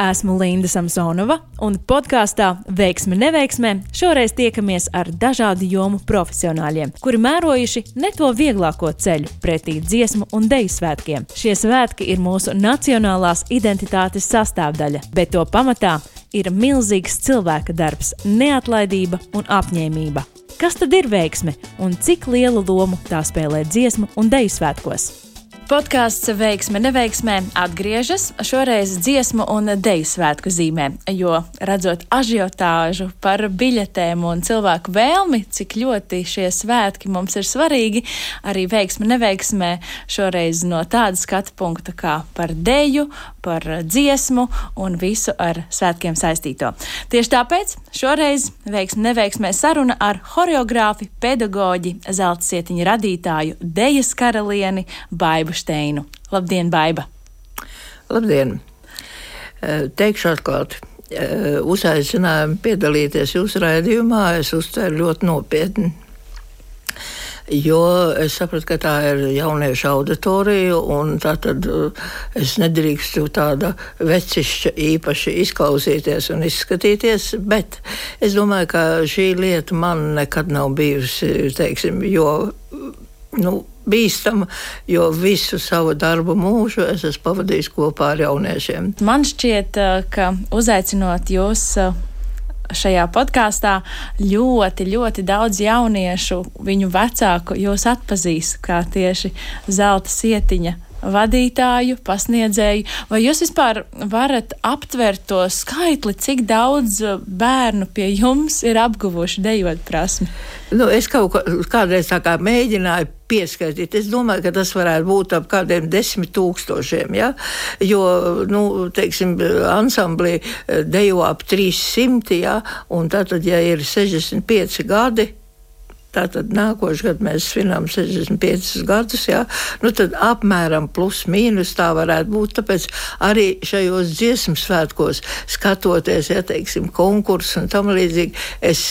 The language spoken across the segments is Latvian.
Esmu Linda Samsonova, un podkāstā Veiksme neveiksmē šoreiz tiekamies ar dažādu jomu profesionāļiem, kuri mērojuši ne to vieglāko ceļu pretī dziesmu un deju svētkiem. Šie svētki ir mūsu nacionālās identitātes sastāvdaļa, bet to pamatā ir milzīgs cilvēka darbs, neatlaidība un apņēmība. Kas tad ir veiksme un cik lielu lomu tā spēlē dziesmu un deju svētkos? Podkāsts veiksme neveiksmē atgriežas šoreiz dziesmu un deju svētku zīmē, jo redzot ažiotāžu par biļetēm un cilvēku vēlmi, cik ļoti šie svētki mums ir svarīgi, arī veiksme neveiksmē šoreiz no tāda skatu punkta kā par deju, par dziesmu un visu ar svētkiem saistīto. Tieši tāpēc šoreiz veiksme neveiksmē saruna ar horeogrāfi, pedagoģi, zelta sietiņa radītāju, dejas karalieni Baibu Steinu. Labdien, Baiba! Labdien! Teikšu atklāti. Uzaicinājumi piedalīties jūsu raidījumā es uztveru ļoti nopietni. Jo es sapratu, ka tā ir jauniešu auditorija, un tā tad es nedrīkstu tāda vecišķa īpaši izklausīties un izskatīties, bet es domāju, ka šī lieta man nekad nav bijusi, teiksim, jo, nu, bīstama, jo visu savu darbu mūžu es esmu pavadījis kopā ar jauniešiem. Man šķiet, ka uzaicinot jūs šajā podkāstā ļoti, ļoti daudz jauniešu, viņu vecāku jūs atpazīst kā tieši zelta sietiņa vadītāju, pasniedzēju, vai jūs vispār varat aptvert to skaitli, cik daudz bērnu pie jums ir apguvuši dejot prasmi? Nu, es kaut kā, kādreiz tā kā mēģināju pieskaitīt. Es domāju, ka tas varētu būt ap kādiem desmit tūkstošiem. Ja? Jo, nu, teiksim, ansamblī dejo ap 300, ja? un tātad, ja ir 65 gadi, Tātad nākošais gads mēs svinām 65 gadus, jā, nu tad apmēram plus mīnus tā varētu būt. Tāpēc arī šajos dziesmu svētkos skatoties, ja teiksim, konkursu un tam līdzīgi, es,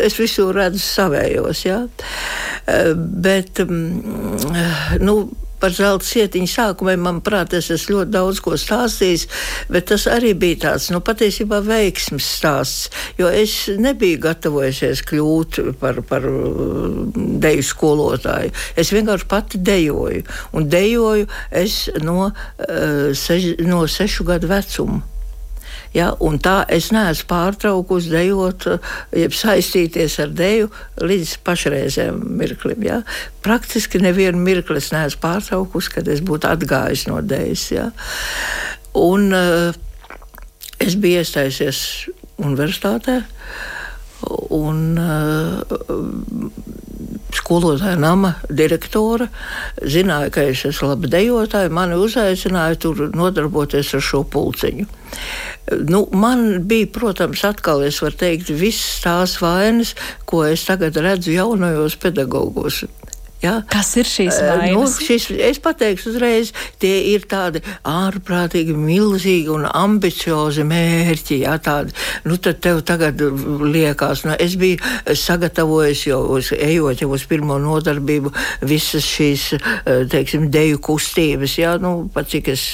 es visur redzu savējos, jā. Bet, mm, nu, par zelta sietiņu sākumiem, manuprāt, es esmu ļoti daudz ko stāstījis, bet tas arī bija tāds, nu, patiesībā veiksmes stāsts, jo es nebiju gatavojusies kļūt par, par uh, deju skolotāju. Es vienkārši pati dejoju, un dejoju es no, sež, no sešu gadu vecuma. Ja, tā es neesmu pārtraukusi dejot, jeb saistīties ar deju līdz pašreizējiem mirklim. Ja. Praktiski nevienu mirkli es neesmu pārtraukusi, kad es būtu atgājis no dejas. Ja. Un, uh, es biju iestājusies universitātē. Un, uh, skolotāja nama direktore zināja, ka es esmu labi dejotāja. Mani uzaicināja tur nodarboties ar šo pulciņu. Nu, man bija, protams, atkal, es varu teikt, visas tās vainas, ko es tagad redzu jaunajos pedagogos. Ja? Kas ir šīs vainas? Nu, šis, es pateikšu uzreiz, tie ir tādi ārprātīgi milzīgi un ambiciozi mērķi. Ja? Tādi, nu, tad tev tagad liekas, nu, es biju sagatavojis jau uz, ejot jau uz pirmo nodarbību visas šīs, teiksim, deju kustības. Ja? Nu, pat cik es,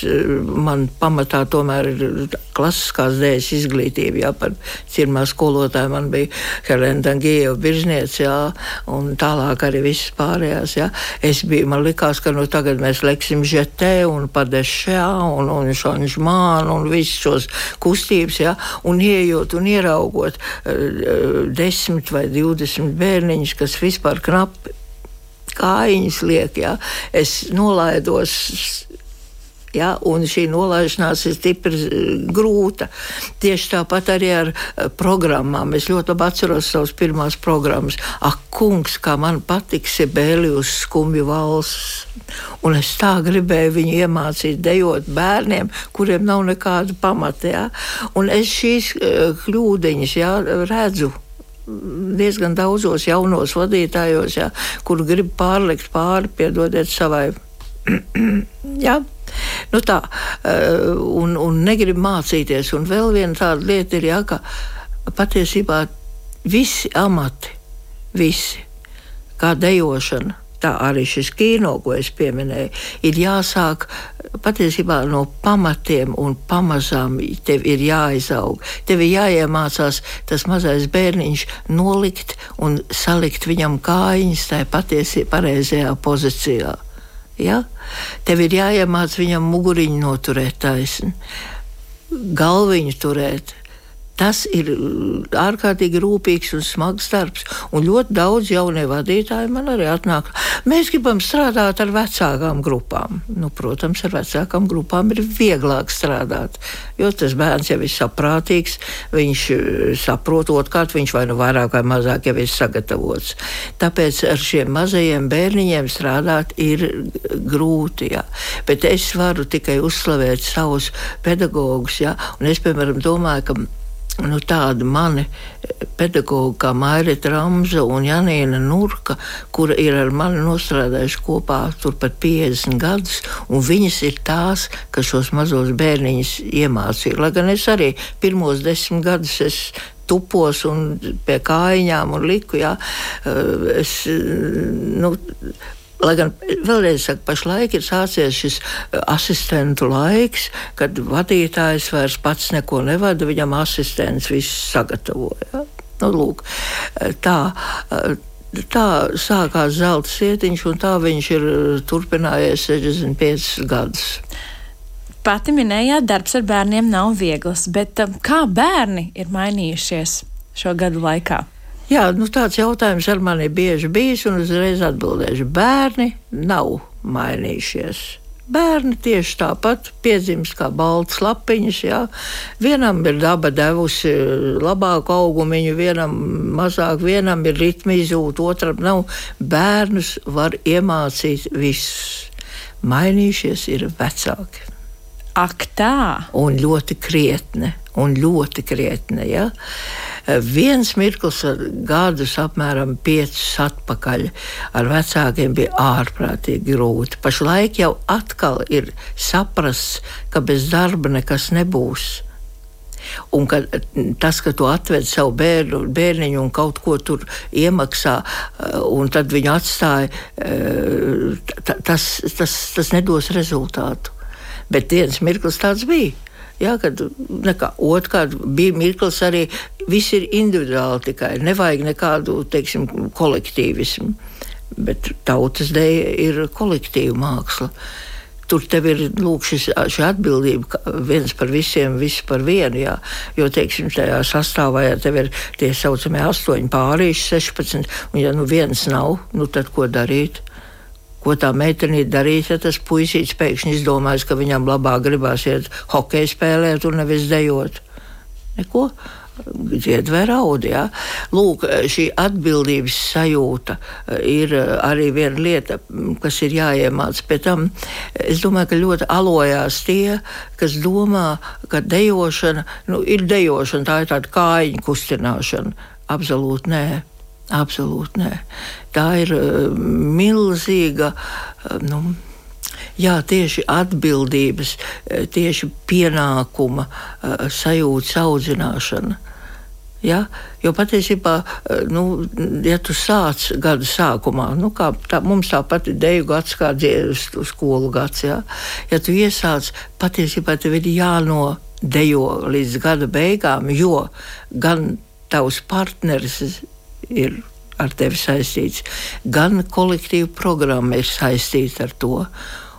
man pamatā tomēr ir klasiskās dēļas izglītība. Ja? Par pirmā skolotāja man bija Helena Dangieva Birzniec, ja? un tālāk arī viss pārējais mājās. Ja? Es biju, man likās, ka nu, tagad mēs leksim žetē un padešā un, un šanžmānu un visus šos kustības, ja? un ieejot un ieraugot uh, desmit vai divdesmit bērniņus, kas vispār knapi kājiņas liek, ja? es nolaidos Ja, un šī nolaišanās ir stipri eh, grūta. Tieši tāpat arī ar eh, programmām. Es ļoti labi atceros savas pirmās programmas. Ak, kungs, kā man patīk Sibēlijus skumju valsts. Un es tā gribēju viņu iemācīt dejot bērniem, kuriem nav nekāda pamata. Ja? Un es šīs uh, kļūdiņas ja, redzu diezgan daudzos jaunos vadītājos, ja, kur grib pārlikt pāri, piedodiet savai. ja? Nu tā, eh, un, un negrib mācīties. Un vēl viena tāda lieta ir, jā, ka patiesībā visi amati, visi, kā dejošana, tā arī šis kino, ko es pieminēju, ir jāsāk patiesībā no pamatiem un pamazām tev ir jāizaug. Tev ir jāiemācās tas mazais bērniņš nolikt un salikt viņam kājiņas tajā patiesi pareizajā pozīcijā. Ja? Tev ir jāiemāc viņam muguriņu noturēt taisni, galviņu turēt Tas ir uh, ārkārtīgi rūpīgs un smags darbs. Un ļoti daudz jaunie vadītāji man arī atnāk. Mēs gribam strādāt ar vecākām grupām. Nu, protams, ar vecākām grupām ir vieglāk strādāt, jo tas bērns jau ir saprātīgs, viņš uh, saprot, otrkārt viņš vai nu vairāk vai mazāk jau ir sagatavots. Tāpēc ar šiem mazajiem bērniņiem strādāt ir grūti. Jā. Bet es varu tikai uzslavēt savus pedagogus. Jā. Un es, piemēram, domāju, ka nu, tādi mani pedagoģi kā Mairita Ramza un Janīna Nurka, kura ir ar mani nostrādājuši kopā turpat 50 gadus, un viņas ir tās, kas šos mazos bērniņus iemācīja. Lai gan es arī pirmos desmit gadus es tupos un pie kājiņām un liku. Jā, es, nu, Lai gan vēlreiz saku, pašlaik ir sācies šis eh, asistentu laiks, kad vadītājs vairs pats neko nevada, viņam asistents viss sagatavoja. Nu, lūk, eh, tā, eh, tā sākās zelta sietiņš, un tā viņš ir turpinājies 65 gadus. Pati minējāt, darbs ar bērniem nav viegls, bet kā bērni ir mainījušies šo gadu laikā? Jā, nu tāds jautājums ar mani bieži bijis, un uzreiz atbildēšu. Bērni nav mainījušies. Bērni tieši tāpat piedzimst kā balts lapiņas. Jā. Vienam ir daba devusi labāku augumu, vienam mazāk, vienam ir ritma izjūta, otram nav. Bērnus var iemācīt visus. Mainījušies ir vecāki. Ak, tā! Un ļoti krietni, un ļoti krietni. Ja? Viens mirklis, gadus apmēram piecus atpakaļ, ar vecākiem bija ārprātīgi grūti. Pašlaik jau atkal ir saprasts, ka bez darba nekas nebūs. Un ka tas, ka tu atved savu bērnu, bērniņu un kaut ko tur iemaksā, eh, un tad viņu atstāja, eh, tas, tas, tas nedos rezultātu. Bet viens mirklis tāds bija. Jā, kad nekā, otrkārt bija mirklis arī viss ir individuāli tikai. Nevajag nekādu, teiksim, kolektīvismu. Bet tautas dēļ ir kolektīva māksla. Tur tev ir lūk, šis, šī atbildība, viens par visiem, viss par vienu. Jā. Jo, teiksim, tajā sastāvā ja tev ir tie saucamie astoņi pārīši, 16, un ja nu viens nav, nu tad ko darīt? Ko tā meitene darīs, ja tas puisīts pēkšņi izdomās, ka viņam labāk gribās iet hokeja spēlēt un nevis dejot. Neko. Dzied vai raud. Ja? Lūk, šī atbildības sajūta eh, ir eh, arī viena lieta, kas ir jāiemāc. Pēc tam es domāju, ka ļoti alojās tie, kas domā, ka dejošana nu, ir dejošana, tā ir tāda kājiņu kustināšana. Absolūti nē. Absolūti nē. Tā ir uh, milzīga. Uh, nu, Jā, tieši atbildības, uh, tieši pienākuma sajūtas audzināšana. Ja? Jo patiesībā, nu, ja tu sāc gada sākumā, nu, kā tā, mums tāpat ir deju gads, kā dziesmu skolu gads, ja? ja tu iesāc, patiesībā tev ir jānodejo līdz gada beigām, jo gan tavs partneris ir ar tevi saistīts, gan kolektīva programma ir saistīta ar to.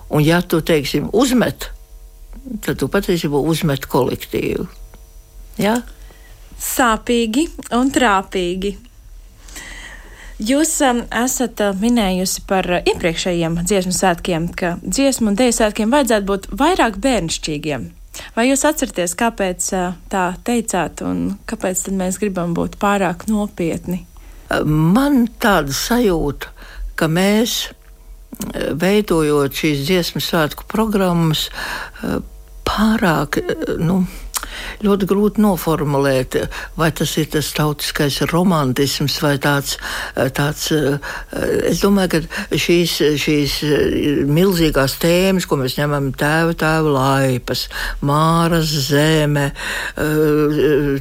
Un, ja tu teiksim, uzmet, tad tu patiesībā uzmet kolektīvu. Ja? Sāpīgi un trāpīgi. Jūs um, esat uh, minējusi par uh, iepriekšējiem dziesmu svētkiem, ka dziesmu un dēļu svētkiem vajadzētu būt vairāk bērnišķīgiem. Vai jūs atceraties, kāpēc uh, tā teicāt un kāpēc mēs gribam būt pārāk nopietni? Man tāda sajūta, ka mēs, veidojot šīs dziesmu svētku programmas, pārāk nu, ļoti grūti noformulēt, vai tas ir tas tautiskais romantisms vai tāds, tāds es domāju, ka šīs, šīs milzīgās tēmas, ko mēs ņemam tēva, tēva laipas, māras zeme,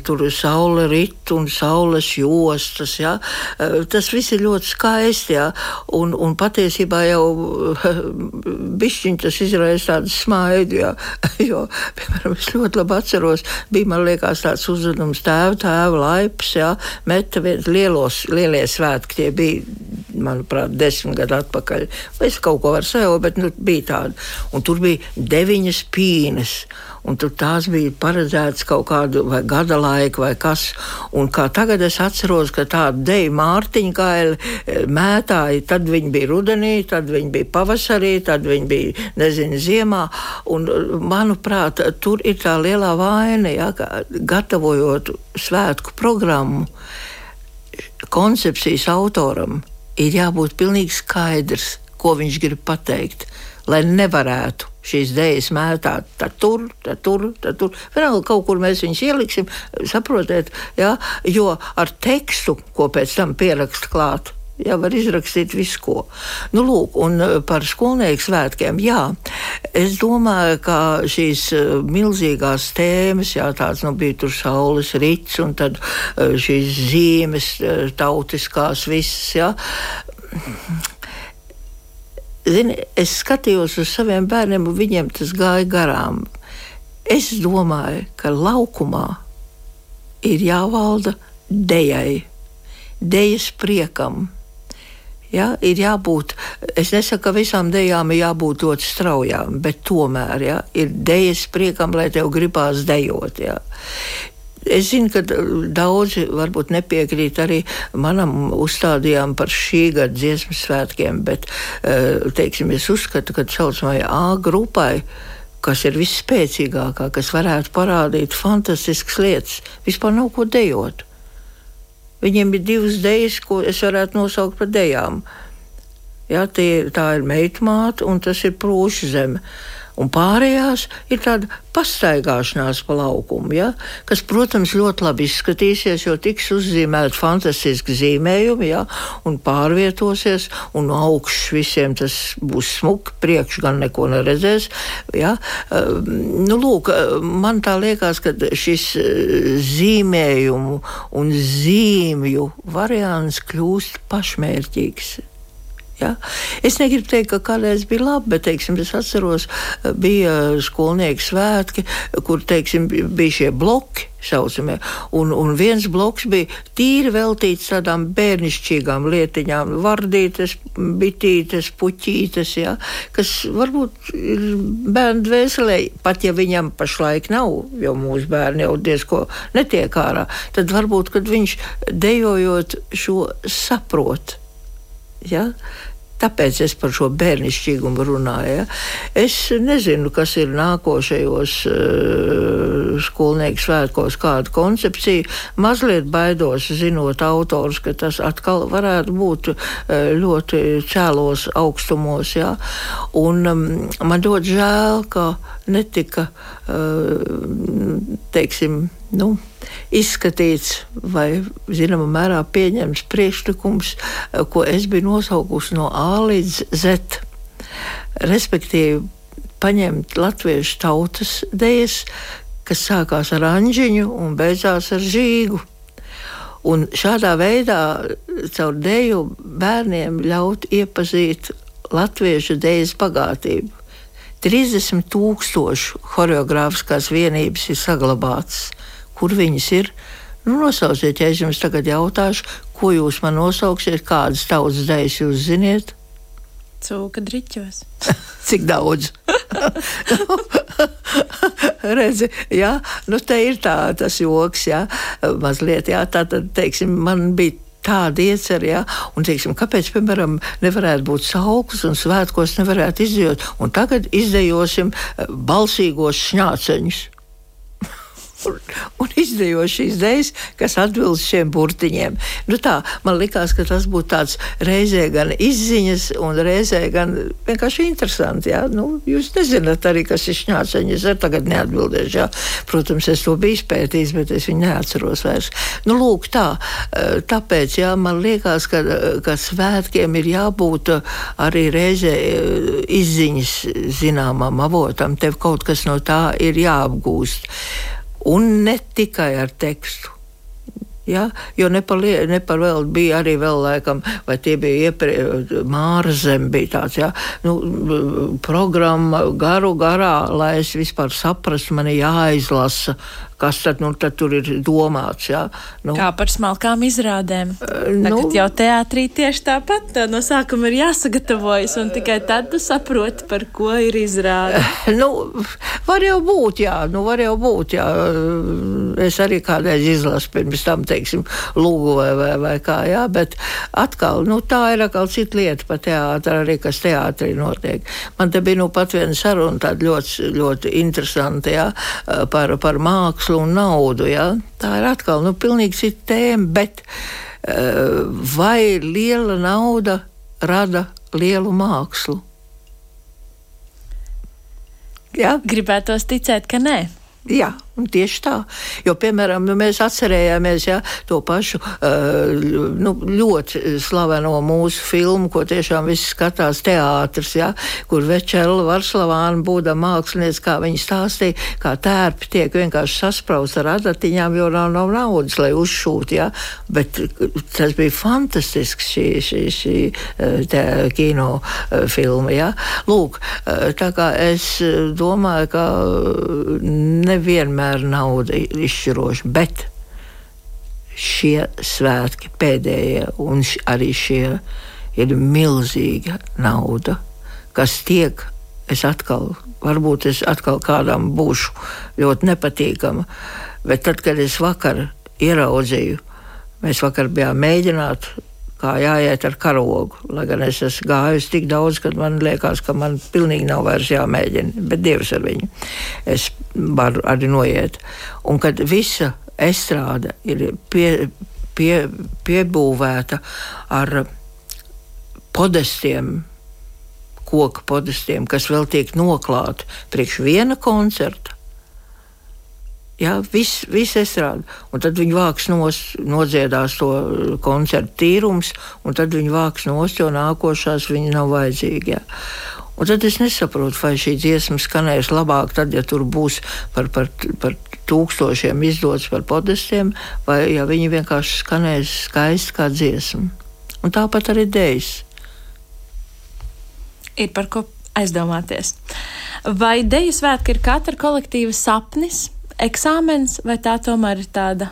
tur saule rit un saules jostas, ja? tas viss ir ļoti skaisti, ja? un, un patiesībā jau bišķiņ tas izraisa tādu smaidu, ja? jo, piemēram, es ļoti labi atceros, bija man liekas tāds uzvedums tēva, tēva laipas, ja? meta viens lielos, lielie svētki, tie bija, manuprāt, desmit gadu atpakaļ. Es kaut ko varu sajaukt, bet nu, bija tāda. Un tur bija deviņas pīnes un tur tās bija paredzētas kaut kādu vai gada laiku vai kas. Un kā tagad es atceros, ka tāda deja mārtiņa kaili e, mētāji, tad viņi bija rudenī, tad viņi bija pavasarī, tad viņi bija, nezinu, ziemā. Un, manuprāt, tur ir tā lielā vaina, ja, ka gatavojot svētku programmu, koncepcijas autoram ir jābūt pilnīgi skaidrs, ko viņš grib pateikt, lai nevarētu šīs dēļas mētāt, tad tur, tad tur, tad tur. Vēl kaut kur mēs viņus ieliksim, saprotiet, ja? jo ar tekstu, ko pēc tam pierakst klāt. Jā, var izrakstīt visu, ko. Nu, lūk, un eh, par skolnieku svētkiem. Jā, es domāju, ka šīs eh, milzīgās tēmas, jā, tāds nu, bija tur saules rīts, un tad eh, šīs zīmes tautiskās visas, jā Zini, es skatījos uz saviem bērniem, un viņiem tas gāja garām. Es domāju, ka laukumā ir jāvalda dejai, dejas priekam. Ja, ir jābūt, es nesaku, ka visām dejām ir jābūt ļoti straujām, bet tomēr ja, ir dejas priekam, lai tev gribās dejot. Ja. Es zinu, ka daudzi varbūt nepiekrīt arī manam uzstādījumam par šī gada dziesmu svētkiem, bet eh, teiksim, es uzskatu, ka saucamajai A grupai kas ir visspēcīgākā, kas varētu parādīt fantastiskas lietas, vispār nav ko dejot. Viņiem ir divas dejas, ko es varētu nosaukt par dejām. Ja, tie, tā ir meitmāte un tas ir prūšu zeme un pārējās ir tāda pastaigāšanās pa laukumu, ja, kas, protams, ļoti labi izskatīsies, jo tiks uzzīmēti fantastiski zīmējumi, ja, un pārvietosies, un no augšas visiem tas būs smuki, priekš gan neko neredzēs. Ja. Ehm, nu, lūk, man tā liekas, ka šis eh, zīmējumu un zīmju variants kļūst pašmērķīgs. Ja? Es negribu teikt, ka kādreiz bija labi, bet teiksim, es atceros, eh, bija skolnieku svētki, kur teiksim, bija šie bloki. Saucamie. Un, un viens bloks bija tīri veltīts tādām bērnišķīgām lietiņām, vardītes, bitītes, puķītes, ja, kas varbūt ir bērnu dvēselē, pat ja viņam pašlaik nav, jo mūsu bērni jau diezko netiek ārā, tad varbūt, kad viņš dejojot šo saprot. Ja? Tāpēc es par šo bērnišķīgumu runāju. Ja? Es nezinu, kas ir nākošajos uh, skolnieku svētkos, kāda koncepcija. Mazliet baidos, zinot autors, ka tas atkal varētu būt uh, ļoti cēlos augstumos. Ja? Un um, man ļoti žēl, ka netika, uh, teiksim, nu, izskatīts vai zināmā mērā pieņemts priekšlikums, eh, ko es biju nosaukusi no A līdz Z. Respektīvi, paņemt latviešu tautas dejas, kas sākās ar anģiņu un beidzās ar žīgu. Un šādā veidā caur deju bērniem ļaut iepazīt latviešu dejas bagātību. 30 tūkstošu choreogrāfiskās vienības ir saglabātas kur viņas ir. Nu, nosauciet, ja es jums tagad jautāšu, ko jūs man nosauksiet, kādas tautas dēļas jūs ziniet? Cūka driķos. Cik daudz? Redzi, jā, nu te ir tā, tas joks, jā, mazliet, jā, tā tad, teiksim, man bija tāda iecerē, ja? un teiksim, kāpēc, piemēram, nevarētu būt sauklis un svētkos nevarētu izdejot, un tagad izdejosim balsīgos šņāceņus. Un, un izdejo šīs idejas, kas atbilst šiem burtiņiem. Nu tā, man likās, ka tas būtu tāds reizē gan izziņas, un reizē gan vienkārši interesanti. Jā. Nu, jūs nezināt arī, kas ir šņāceņi. Es tagad neatbildēšu. Jā. Protams, es to biju izpētījis, bet es viņu neatceros vairs. Nu, lūk, tā. Eh, tāpēc, jā, man liekas, ka, ka svētkiem ir jābūt arī reizē eh, izziņas zināmam avotam. Tev kaut kas no tā ir jāapgūst. Un ne tikai ar tekstu. Ja? Jo neparvēlti bija arī vēl laikam, vai tie bija iepriekš, Mārzem bija tāds, ja? nu, programma garu garā, lai es vispār saprastu, man ir jāizlasa kas tad, nu, tad tur ir domāts. Ja? Nu, Kā par smalkām izrādēm. Uh, nu, jau teātrī tieši tāpat tā no sākuma ir jāsagatavojas, un tikai tad tu saproti, par ko ir izrāde. Nu, var jau būt, jā, nu, var jau būt, jā. Es arī kādreiz izlasu pirms tam, teiksim, lūgu vai, vai, vai kā, jā, bet atkal, nu, tā ir atkal cita lieta pa teātri, arī kas teātrī notiek. Man te bija, nu, pat viena saruna tāda ļoti, ļoti interesanta, jā, par, par mākslu mākslu un naudu. Ja? Tā ir atkal nu, pilnīgi cita tēma, bet uh, vai liela nauda rada lielu mākslu? Ja? Gribētos ticēt, ka nē. Jā, tieši tā. Jo, piemēram, mēs atcerējāmies ja, to pašu nu, ļoti slaveno mūsu filmu, ko tiešām visi skatās teātris, ja, kur Večela Varslavāna būdama mākslinieca, kā viņa stāstīja, kā tērpi tiek vienkārši saspraust ar adatiņām, jo nav, nav naudas, lai uzšūt. Ja. Bet tas bija fantastisks šī, šī, šī te, kino filma. Ja. Lūk, tā kā es domāju, ka ne nevienmēr nauda ir izšķiroša, bet šie svētki pēdējie un arī šie ir milzīga nauda, kas tiek, es atkal, varbūt es atkal kādam būšu ļoti nepatīkama, bet tad, kad es vakar ieraudzīju, mēs vakar bijām mēģināt kā jāiet ar karogu. Lai gan es esmu gājis tik daudz, ka man liekas, ka man pilnīgi nav vairs jāmēģina, bet Dievs ar viņu. Es varu arī noiet. Un kad visa estrāde ir pie, pie, piebūvēta ar podestiem, koku podestiem, kas vēl tiek noklāti priekš viena koncerta. Jā, viss vis estrāde. Un tad viņi vāks nos, nodziedās to koncertu tīrums, un tad viņi vāks nos, jo nākošās viņi nav vajadzīgi. Jā. Un tad es nesaprotu, vai šī dziesma skanēs labāk, tad, ja tur būs par, par, par tūkstošiem izdots par podestiem, vai ja viņi vienkārši skanēs skaisti kā dziesma. Un tāpat arī dēļas. Ir par ko aizdomāties. Vai deju svētki ir katra kolektīva sapnis? eksāmens, vai tā tomēr ir tāda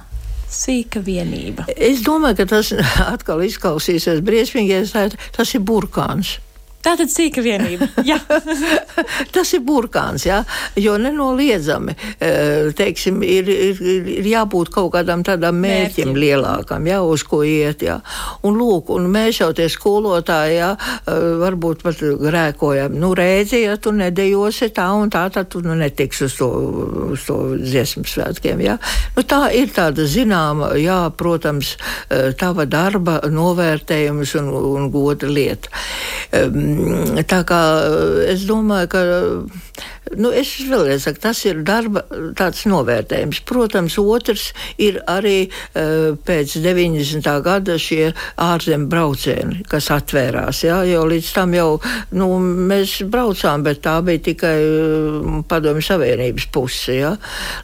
sīka vienība? Es domāju, ka tas atkal izklausīsies briesmīgi, ja tas ir burkāns. Tā tad sīka vienība. Tas ir burkāns, jā, jo nenoliedzami e, teiksim, ir, ir, ir jābūt kaut kādam tādam mērķim, mērķim. lielākam, jā, uz ko iet. Jā. Un, lūk, un mēs jau tie skolotāji jā, e, varbūt pat grēkojam. Nu, redzi, ja tu nedejosi tā un tā, tad tu nu, netiksi uz to, uz to dziesmu svētkiem. Jā. Nu, tā ir tāda zināma, jā, protams, e, tava darba novērtējums un, un goda lieta. Tā kā es domāju, ka Nu, es vēlreiz saku, tas ir darba novērtējums. Protams, otrs ir arī uh, pēc 90. gada šie ārzemju braucieni, kas atvērās. Jā, jo līdz tam jau nu, mēs braucām, bet tā bija tikai uh, padomju savienības puse. Jā.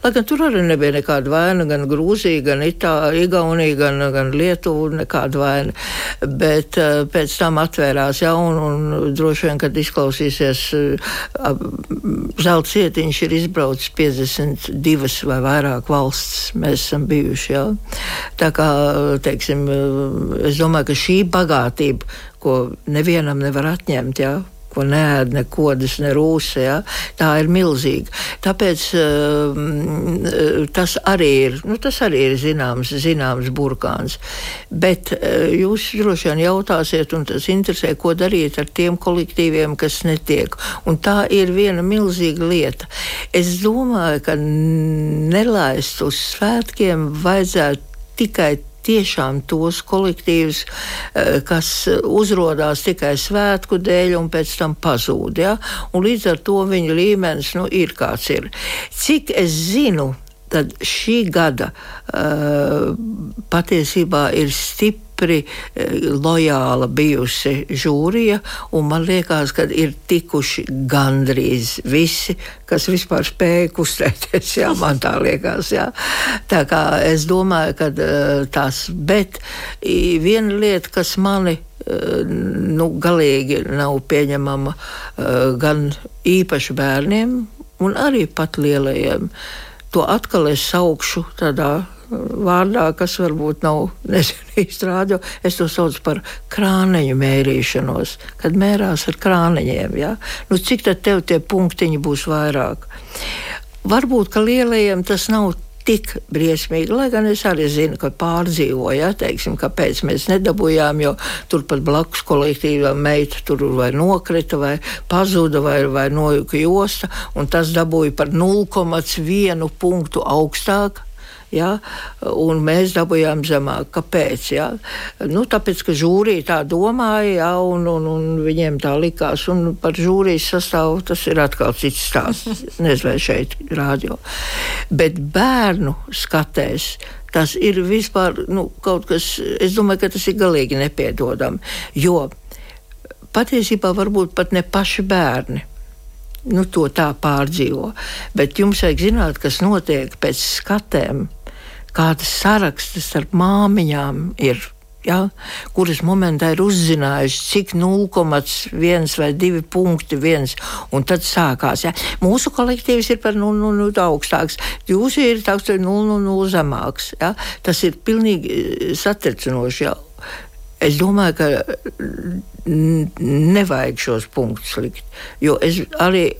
Lai gan tur arī nebija nekāda vaina, gan Grūzija, gan Itālija, Igaunija, gan, gan Lietuva, nekāda vaina. Bet uh, pēc tam atvērās, jā, un, un droši vien, kad izklausīsies uh, zelta cietiņš ir izbraucis 52 vai vairāk valsts. Mēs esam bijuši. Jā. Tā kā, teiksim, es domāju, ka šī bagātība, ko nevienam nevar atņemt, jā, ko neēd ne kodas, ne rūsa. Ja? Tā ir milzīga. Tāpēc uh, tas arī ir, nu, tas arī ir zināms, zināms burkāns. Bet uh, jūs droši vien jautāsiet, un tas interesē, ko darīt ar tiem kolektīviem, kas netiek. Un tā ir viena milzīga lieta. Es domāju, ka nelaist uz svētkiem vajadzētu tikai tiešām tos kolektīvus, eh, kas uzrādās tikai svētku dēļ un pēc tam pazūd. Ja? Un līdz ar to viņa līmenis nu, ir kāds ir. Cik es zinu, tad šī gada uh, patiesībā ir stipri stipri eh, lojāla bijusi žūrija, un man liekas, ka ir tikuši gandrīz visi, kas vispār spēja kustēties. Jā, man tā liekas. Jā. Tā kā es domāju, ka eh, tas, bet viena lieta, kas mani eh, nu, galīgi nav pieņemama gan īpaši bērniem, un arī pat lielajiem. To atkal es saukšu tādā vārdā, kas varbūt nav īsti rādio. Es to saucu par krāneņu mērīšanos, kad mērās ar krāneņiem. Ja? Nu, cik tad tev tie punktiņi būs vairāk? Varbūt, ka lielajiem tas nav tik briesmīgi, lai gan es arī zinu, ka pārdzīvoja, ja, teiksim, kāpēc mēs nedabūjām, jo turpat blakus kolektīvam meita tur vai nokrita, vai pazuda, vai, vai nojuka josta, un tas dabūja par 0,1 punktu augstāk Ja? Un mēs dabūjām zemāk. Kāpēc? Ja? Nu, tāpēc, ka žūrija tā domāja, ja? un, un, un viņiem tā likās. Un par žūrijas sastāvu tas ir atkal cits stāsts. Nezinu, vai šeit rādio. Bet bērnu skatēs. Tas ir vispār nu, kaut kas, es domāju, ka tas ir galīgi nepiedodami. Jo patiesībā varbūt pat ne paši bērni nu, to tā pārdzīvo. Bet jums vajag zināt, kas notiek pēc skatēm kādas sarakstas starp māmiņām ir. Ja, kuras momentā ir uzzinājuši, cik 0,1 vai 2 punkti viens, un tad sākās. Ja. Mūsu kolektīvs ir par 0,0 augstāks, jūsu ir 0,0 zemāks. Ja. Tas ir pilnīgi eh, satricinoši. Ja. Es domāju, ka nevajag šos punktus likt, jo es arī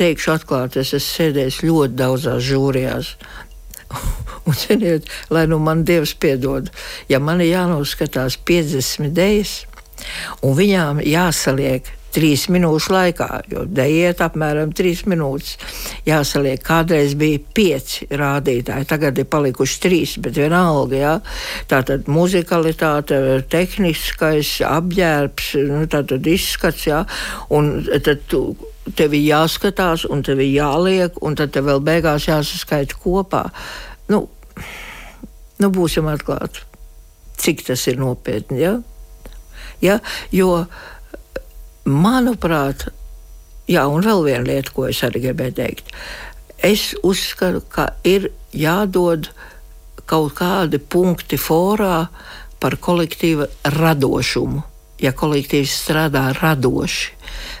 teikšu atklāti, es esmu sēdējis ļoti daudzās žūrijās. Un, ziniet, lai nu man Dievs piedod, ja man ir jānoskatās 50 idejas, un viņām jāsaliek trīs minūšu laikā, jo dēļiet apmēram trīs minūtes. Jāsaliek, kādreiz bija pieci rādītāji, tagad ir palikuši trīs, bet vienalga. Jā. Tātad muzikalitāte, tehniskais apģērbs, nu, tātad izskats, jā, un tad tu, tev ir jāskatās, un tev ir jāliek, un tad tev vēl beigās jāsaskaita kopā. Nu, nu būsim atklāti, cik tas ir nopietni. Ja? Ja? Jo, manuprāt, jā, un vēl viena lieta, ko es arī gribēju teikt. Es uzskatu, ka ir jādod kaut kādi punkti forā par kolektīva radošumu. Ja kolektīvs strādā radoši,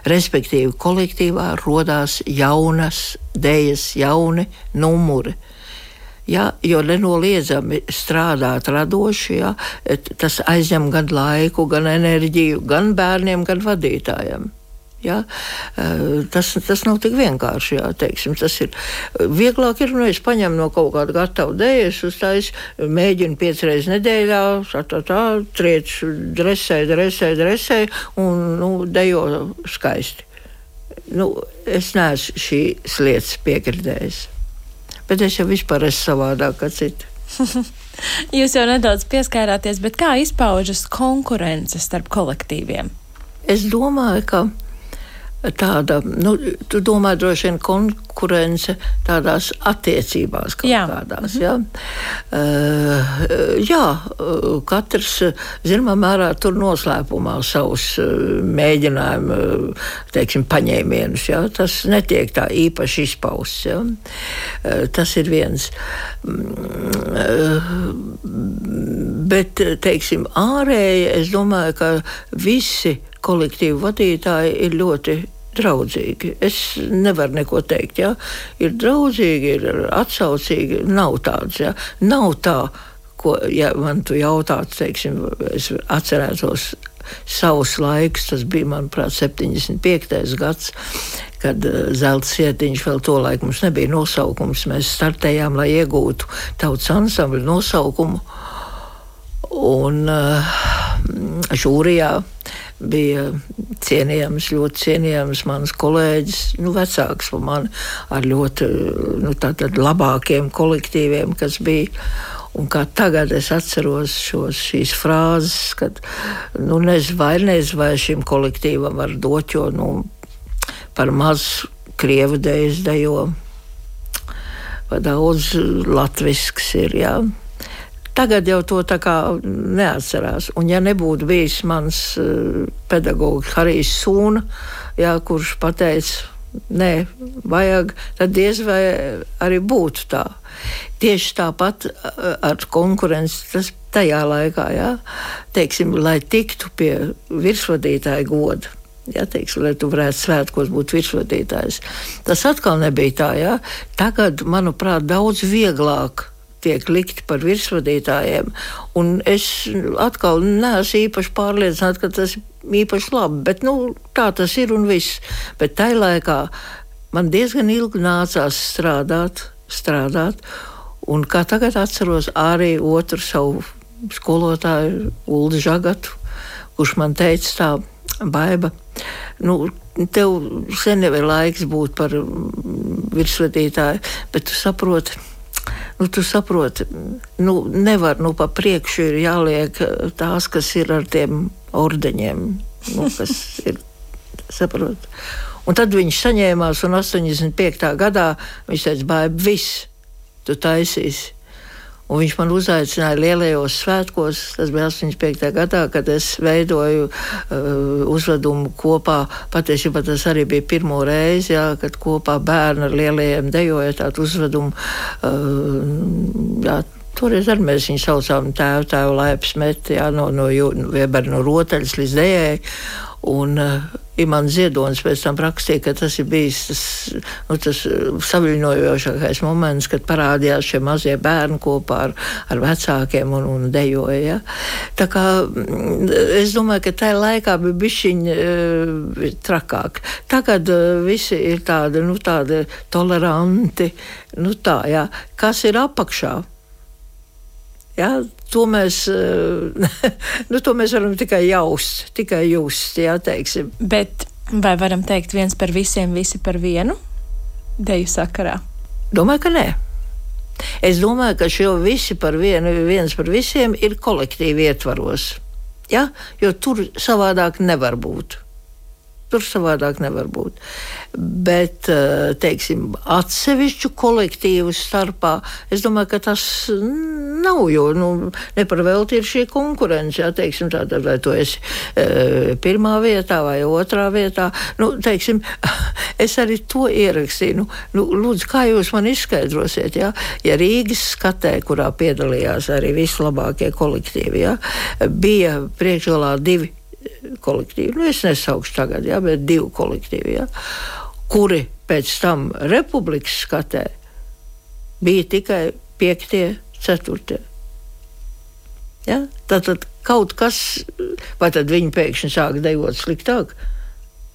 respektīvi, kolektīvā radās jaunas idejas, jauni numuri. Ja, jo nenoliedzami strādāt radoši, ja, tas aizņem gan laiku, gan enerģiju, gan bērniem, gan vadītājiem. Ja? Tas, tas nav tik vienkārši. Jā, teiksim, tas ir vieglāk, ir, nu, es paņemu no kaut kāda gatava dēļa, es uztais, mēģinu piecas reizes nedēļā, tā, tā, tā trieču, dresē, dresē, dresē un nu, dejo skaisti. Nu, es neesmu šīs lietas piekritējis bet es jau vispār esmu savādāk kā citi. Jūs jau nedaudz pieskārāties, bet kā izpaužas konkurence starp kolektīviem? Es domāju, ka tāda, nu, tu domā droši vien konkurence tādās attiecībās kaut jā. kādās. Jā. Uh, jā, katrs, zināmā mērā, tur noslēpumā savus mēģinājumu, teiksim, paņēmienus. Jā. Tas netiek tā īpaši izpausts. Jā. Tas ir viens. Uh, bet, teiksim, ārēji, es domāju, ka visi kolektīvu vadītāji ir ļoti draudzīgi. Es nevaru neko teikt. Ja? Ir draudzīgi, ir atsaucīgi, nav tāds. Ja? Nav tā, ko ja man tu jautātu, teiksim, es atcerētos savus laikus, tas bija, manuprāt, 75. gads, kad uh, zelta sietiņš vēl to laiku mums nebija nosaukums. Mēs startējām, lai iegūtu tautas ansambļu nosaukumu. Un uh, žūrijā bija cienījams, ļoti cienījams mans kolēģis, nu, vecāks par mani, ar ļoti nu, labākiem kolektīviem, kas bija. Un kā tagad es atceros šos, šīs frāzes, kad nu, nezinu, vai nezinu, vai šim kolektīvam var dot, jo nu, par maz krievu dēļ dejo. Daudz latvisks ir. Jā. Tagad jau to tā kā neatcerās. Un, ja nebūtu bijis mans uh, pedagogs Harijs Sūna, jā, kurš pateica, nē, vajag, tad diez vai arī būtu tā. Tieši tāpat ar konkurenci tas tajā laikā, jā, teiksim, lai tiktu pie virsvadītāja goda. Ja, teiksim, lai tu varētu svētkos būt virsvadītājs. Tas atkal nebija tā. Ja. Tagad, manuprāt, daudz vieglāk tiek likti par virsvadītājiem. Un es atkal neesmu īpaši pārliecināts, ka tas ir īpaši labi. Bet, nu, tā tas ir un viss. Bet tajā laikā man diezgan ilgi nācās strādāt, strādāt. Un kā tagad atceros arī otru savu skolotāju, Ulu Žagatu, kurš man teica tā, baiba. Nu, tev sen jau ir laiks būt par virsvadītāju, bet tu saproti, nu, tu saproti, nu, nevar nu, pa priekšu ir jāliek tās, kas ir ar tiem ordeņiem, nu, kas ir, saprot. Un tad viņš saņēmās, un 85. gadā viņš teica, bāj, viss, tu taisīsi. Un viņš man uzaicināja lielajos svētkos, tas bija 85. gadā, kad es veidoju uh, uzvedumu kopā. Patiesībā tas arī bija pirmo reizi, jā, kad kopā bērni ar lielajiem dejoja tādu uzvedumu. Uh, jā, Toreiz arī mēs viņu saucām tēvu, tēvu laipas meti, jā, no, no, no, no rotaļas līdz dējai. Un uh, Imants Ziedonis pēc tam rakstīja, ka tas ir bijis tas, nu, tas saviļņojošākais moments, kad parādījās šie mazie bērni kopā ar, ar vecākiem un, un dejoja. Ja? Tā kā mm, es domāju, ka tajā laikā bija bišķiņi uh, trakāk. Tagad uh, visi ir tādi, nu, tādi toleranti, nu tā, jā. Kas ir apakšā? Ja, to, mēs, eh, nu, to mēs varam tikai jaust, tikai just. Jā, teiksim. Bet vai varam teikt viens par visiem, visi par vienu deju sakarā? Domāju, ka nē. Es domāju, ka šo visi par vienu, viens par visiem ir kolektīvi ietvaros. Ja? Jo tur savādāk nevar būt. Tur savādāk nevar būt. Bet, eh, teiksim, atsevišķu kolektīvu starpā, es domāju, ka tas nav, jo nu, neparvelti ir šī konkurence. Jā, teiksim, tātad, vai tu esi e, pirmā vietā vai otrā vietā. Nu, teiksim, es arī to ierakstīju. Nu, nu, lūdzu, kā jūs man izskaidrosiet, jā? ja Rīgas skatē, kurā piedalījās arī vislabākie kolektīvi, jā, bija priekšgalā divi kolektīvi, nu, es nesaukšu tagad, ja, bet divi kolektīvi, ja, kuri pēc tam republikas skatē bija tikai piektie, ceturtie. Ja? Tātad kaut kas, vai tad viņi pēkšņi sāk dejot sliktāk?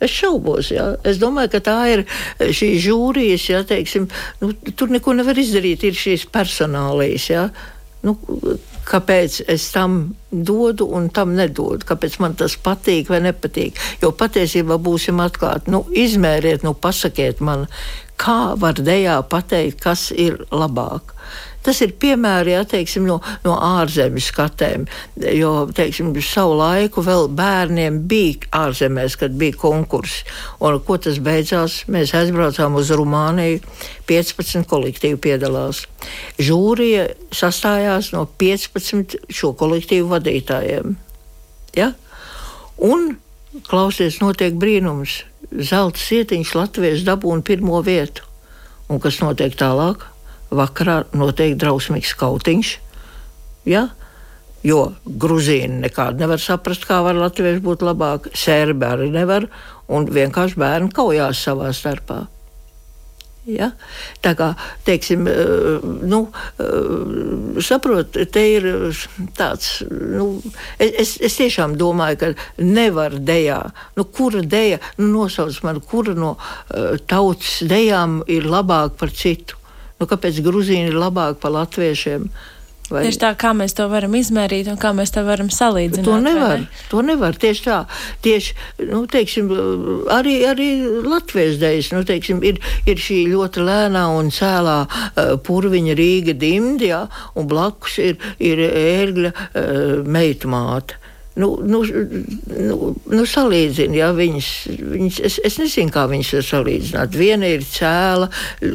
Es šaubos, jā. Es domāju, ka tā ir šī žūrijas, jā, teiksim, nu, tur neko nevar izdarīt, ir šīs personālijas, jā. Nu, kāpēc es tam dodu un tam nedodu, kāpēc man tas patīk vai nepatīk. Jo patiesībā būsim atklāti, nu, izmēriet, nu, pasakiet man, kā var dejā pateikt, kas ir labāk. Tas ir piemēri ja, teiksim, no, no ārzemes skatēm. Jo teiksim, savu laiku vēl bērniem bija ārzemēs, kad bija konkurss. Un ko tas beidzās? Mēs aizbraucām uz Rumāniju. 15 kolektīvi piedalās. Žūrija sastājās no 15 šo kolektīvu vadītājiem. Ja? Un klausies, notiek brīnums. Zelta sietiņš Latvijas dabūna pirmo vietu. Un kas notiek tālāk? Vakarā notiek drausmīgs kautiņš. Ja? Jo grūzīni nekādi nevar saprast, kā var latvieši būt labāki, sērbi arī nevar, un vienkārši bērni kaujās savā starpā. Ja? Tā kā, teiksim, nu, saprot, te ir tāds, nu, es, es tiešām domāju, ka nevar dejā, nu, kura deja, nu, nosauc man, kura no tautas dejām ir labāka par citu. Nu, kāpēc Gruzīni ir labāki par latviešiem? Vai... Tieši tā, kā mēs to varam izmērīt un kā mēs to varam salīdzināt. To nevar. Ne? To nevar. Tieši tā. Tieši, nu, teiksim, arī, arī latviešu dēļas nu, teiksim, ir, ir šī ļoti lēnā un cēlā uh, purviņa Rīga dimdijā, un blakus ir, ir ērgļa uh, meitmāte nu, nu, nu, nu salīdzina, ja viņas, viņas es, es nezinu, kā viņas var salīdzināt. Viena ir cēla,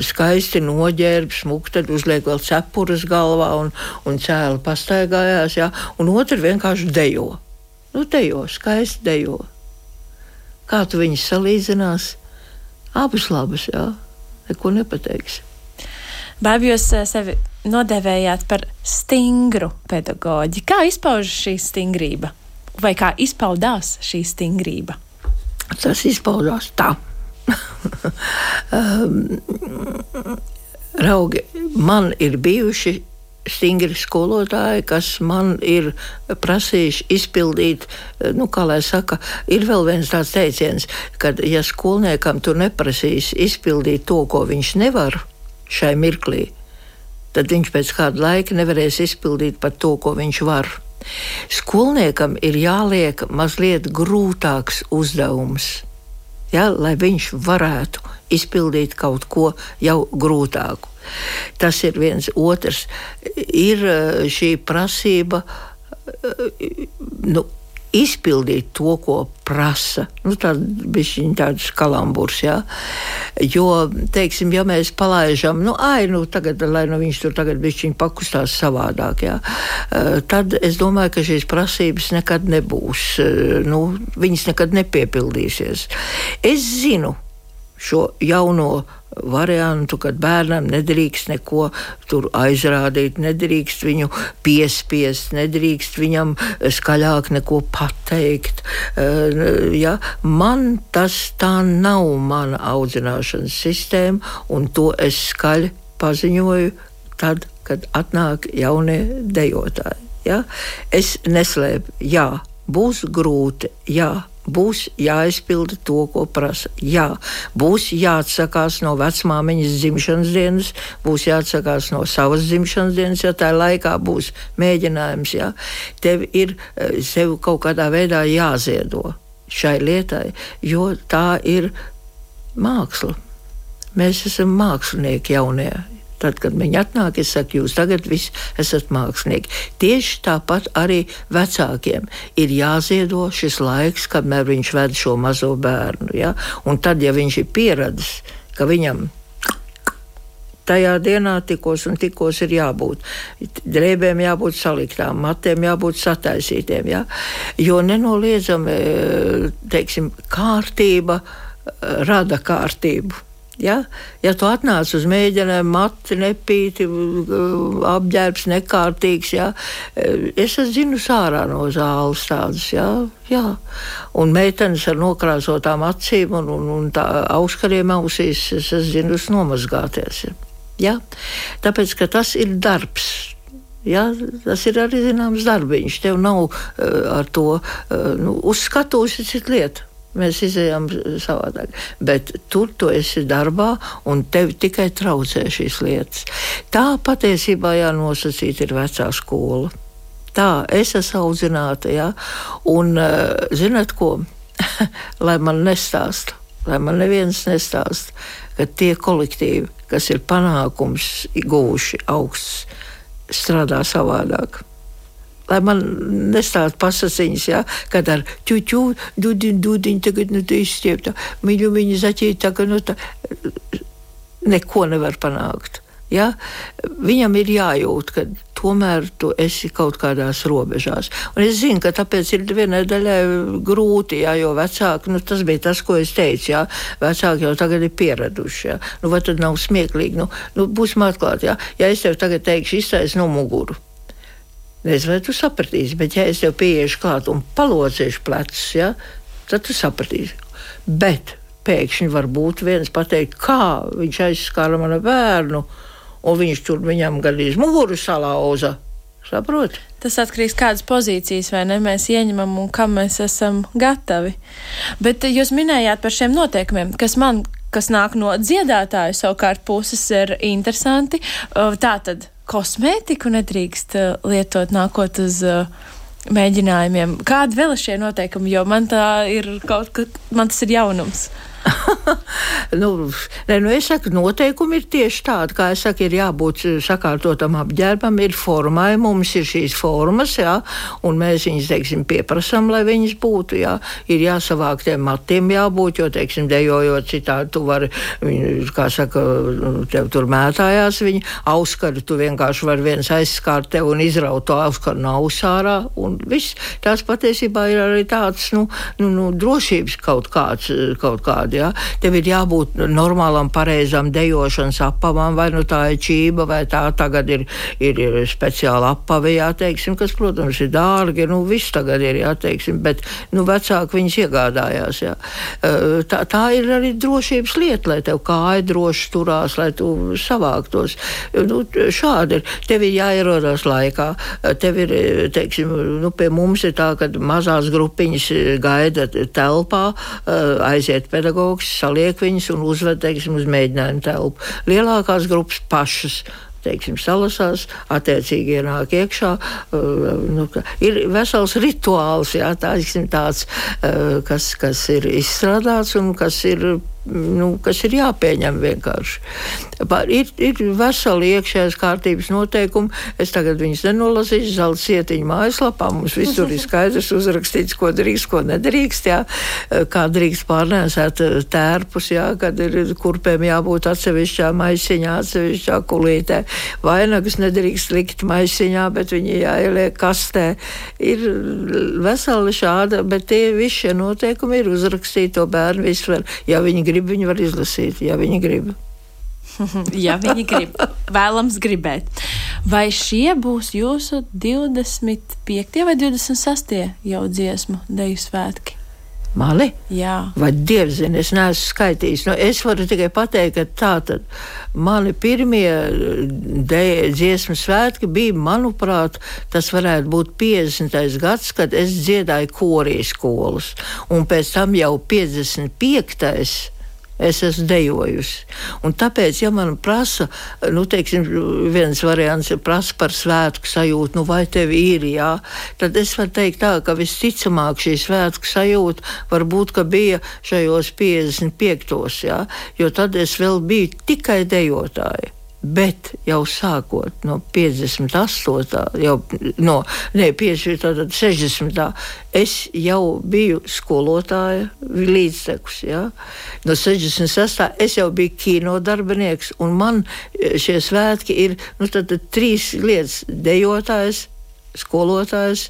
skaisti noģērba, smuka, tad uzliek vēl cepures galvā un, un cēla pastaigājās, ja, un otra vienkārši dejo. Nu, dejo, skaisti dejo. Kā tu viņus salīdzinās? Abas labas, jā, neko nepateiksi. Bābi, jūs eh, sevi nodēvējāt par stingru pedagoģi. Kā izpaužas šī stingrība? Vai kā izpaudās šī stingrība? Tas izpaudās tā. um, raugi, man ir bijuši stingri skolotāji, kas man ir prasījuši izpildīt, nu, kā lai saka, ir vēl viens tāds teiciens, ka, ja skolniekam tu neprasīsi izpildīt to, ko viņš nevar šai mirklī, tad viņš pēc kāda laika nevarēs izpildīt pat to, ko viņš var. Skolniekam ir jāliek mazliet grūtāks uzdevums, ja, lai viņš varētu izpildīt kaut ko jau grūtāku. Tas ir viens otrs. Ir eh, šī prasība eh, nu, izpildīt to, ko prasa. Nu, Tāda tāds kalamburs, jā. Jo, teiksim, ja mēs palaižam, nu, ai, nu, tagad, lai nu viņš tur tagad bišķiņ pakustās savādāk, jā, eh, tad es domāju, ka šīs prasības nekad nebūs, eh, nu, viņas nekad nepiepildīsies. Es zinu šo jauno variantu, kad bērnam nedrīkst neko tur aizrādīt, nedrīkst viņu piespiest, nedrīkst viņam skaļāk neko pateikt. Ja? Man tas tā nav mana audzināšanas sistēma, un to es skaļi paziņoju tad, kad atnāk jaunie dejotāji. Ja? Es neslēpu, jā, būs grūti, jā, būs jāizpilda to, ko prasa. Jā, būs jāatsakās no vecmāmiņas dzimšanas dienas, būs jāatsakās no savas dzimšanas dienas, ja tā laikā būs mēģinājums. Jā. Tev ir eh, sev kaut kādā veidā jāziedo šai lietai, jo tā ir māksla. Mēs esam mākslinieki jaunie. Tad, kad viņi atnāk, es saku, jūs tagad visi esat mākslinieki. Tieši tāpat arī vecākiem ir jāziedo šis laiks, kamēr viņš ved šo mazo bērnu. Ja? Un tad, ja viņš ir pieradis, ka viņam tajā dienā tikos un tikos ir jābūt. Drēbēm jābūt saliktām, matiem jābūt sataisītiem. Ja? Jo nenoliedzami teiksim, kārtība rada kārtību. Ja, ja tu atnāc uz mēģinājumu, mati, nepīti, apģērbs nekārtīgs, ja, es zinu sārā no zāles tādas, ja, jā. Un meitenes ar nokrāsotām acīm un, un, un tā auskariem ausīs, es zinu, nomazgāties. Ja. Tāpēc, ka tas ir darbs. Ja, tas ir arī zināms darbiņš. Tev nav uh, ar to uh, nu, uzskatūs, ir cita lieta. Mēs izējām savādāk. Bet tur tu esi darbā, un tev tikai traucē šīs lietas. Tā patiesībā jānosacīt ir vecā skola. Tā es esmu audzināta, ja? un uh, zinat ko? lai man nestāsta, lai man neviens nestāsta, ka tie kolektīvi, kas ir panākums guvuši augsts, strādā savādāk lai man nestāst pasaciņas, ja, kad ar ķuķu, dudiņu, dudiņu, tagad, nu, tu izstiepta, mīļu viņa zaķīt, tā, ka, nu, tā, neko nevar panākt. Ja? Viņam ir jājūt, ka tomēr tu esi kaut kādās robežās. Un es zinu, ka tāpēc ir vienai daļai grūti, jā, jo vecāki, nu, tas bija tas, ko es teicu, jā, vecāki jau tagad ir pieraduši. Jā. Nu, vai tad nav smieklīgi? Nu, nu, būsim atklāti, jā. ja es tev tagad teikšu, iztais no muguru. Nezinu, vai tu sapratīsi, bet ja es tev pieiešu klāt un palocīšu plecus, ja, tad tu sapratīsi. Bet pēkšņi var būt viens pateikt, kā viņš aizskāra manu bērnu, un viņš tur viņam gandrīz muguru salauza. Saproti? Tas atkarīgs no kādas pozīcijas ne mēs ieņemam un kam mēs esam gatavi. Bet jūs minējāt par šiem noteikumiem, kas man, kas nāk no dziedātāju savukārt puses, ir interesanti. Tā tad kosmētiku nedrīkst lietot nākot uz mēģinājumiem. Kādi vēl ir šie noteikumi, jo man ir kaut man tas ir jaunums. nu, ne, nu, es saku, noteikumi ir tieši tādi, kā es saku, ir jābūt eh, sakārtotam apģērbam, ir formai, mums ir šīs formas, jā, un mēs viņus, teiksim, pieprasam, lai viņas būtu, jā, ir jāsavāk tiem matiem jābūt, jo, teiksim, dejojot citādi, tu vari, kā saka, tev tur mētājās viņi, auskaru, tu vienkārši vari viens aizskārt tev un izraut to auskaru no ausārā, un viss, tās patiesībā ir arī tāds, nu, nu, nu drošības kaut kāds, kaut kāds tādi. Ja? Tev ir jābūt normālam, pareizam dejošanas apavām, vai nu tā ir čība, vai tā tagad ir, ir, ir speciāla apava, jāteiksim, kas, protams, ir dārgi. Nu, viss tagad ir, jāteiksim, bet nu, vecāki viņus iegādājās. Ja? Tā, tā ir arī drošības lieta, lai tev kāja droši turās, lai tu savāktos. Nu, šādi ir. Tev ir jāierodas laikā. Tev ir, teiksim, nu, pie mums ir tā, ka mazās grupiņas gaida telpā, aiziet pedagoģi pedagogs saliek viņus un uzved teiksim, uz mēģinājumu telpu. Lielākās grupas pašas teiksim, salasās, attiecīgi ienāk iekšā. Uh, nu, ir vesels rituāls, jā, tā, teiksim, tāds, uh, kas, kas ir izstrādāts un kas ir nu, kas ir jāpieņem vienkārši. Ir, ir veseli iekšējās kārtības noteikumi. Es tagad viņus nenolasīšu. Zelta sietiņa mājaslapā mums visur ir skaidrs uzrakstīts, ko drīkst, ko nedrīkst. Jā. Kā drīkst pārnēsāt tērpus, jā, kad ir kurpēm jābūt atsevišķā maisiņā, atsevišķā kulītē. Vainagus nedrīkst likt maisiņā, bet viņi jāieliek kastē. Ir veseli šāda, bet tie visi šie noteikumi ir uzrakstīti to bērnu visur. Ja viņi grib, viņi var izlasīt, ja viņi grib. ja viņi grib, vēlams gribēt. Vai šie būs jūsu 25. vai 26. jau dziesmu deju svētki? Mani? Jā. Vai dievs zina, es neesmu skaitījis. Nu, es varu tikai pateikt, ka tā tad mani pirmie dziesmu svētki bija, manuprāt, tas varētu būt 50. gads, kad es dziedāju korijas skolas. Un pēc tam jau 55 es esmu dejojusi. Un tāpēc, ja man prasa, nu, teiksim, viens variants prasa par svētku sajūtu, nu, vai tev ir, jā, tad es varu teikt tā, ka visticamāk šī svētku sajūta varbūt, ka bija šajos 55. jā, jo tad es vēl biju tikai dejotāja. Bet jau sākot no 58. jau no ne, 50, 60. es jau biju skolotāja līdztekus. Ja? No 66. es jau biju kino darbinieks, un man e, šie svētki ir nu, tad, tad trīs lietas - dejotājs, skolotājs,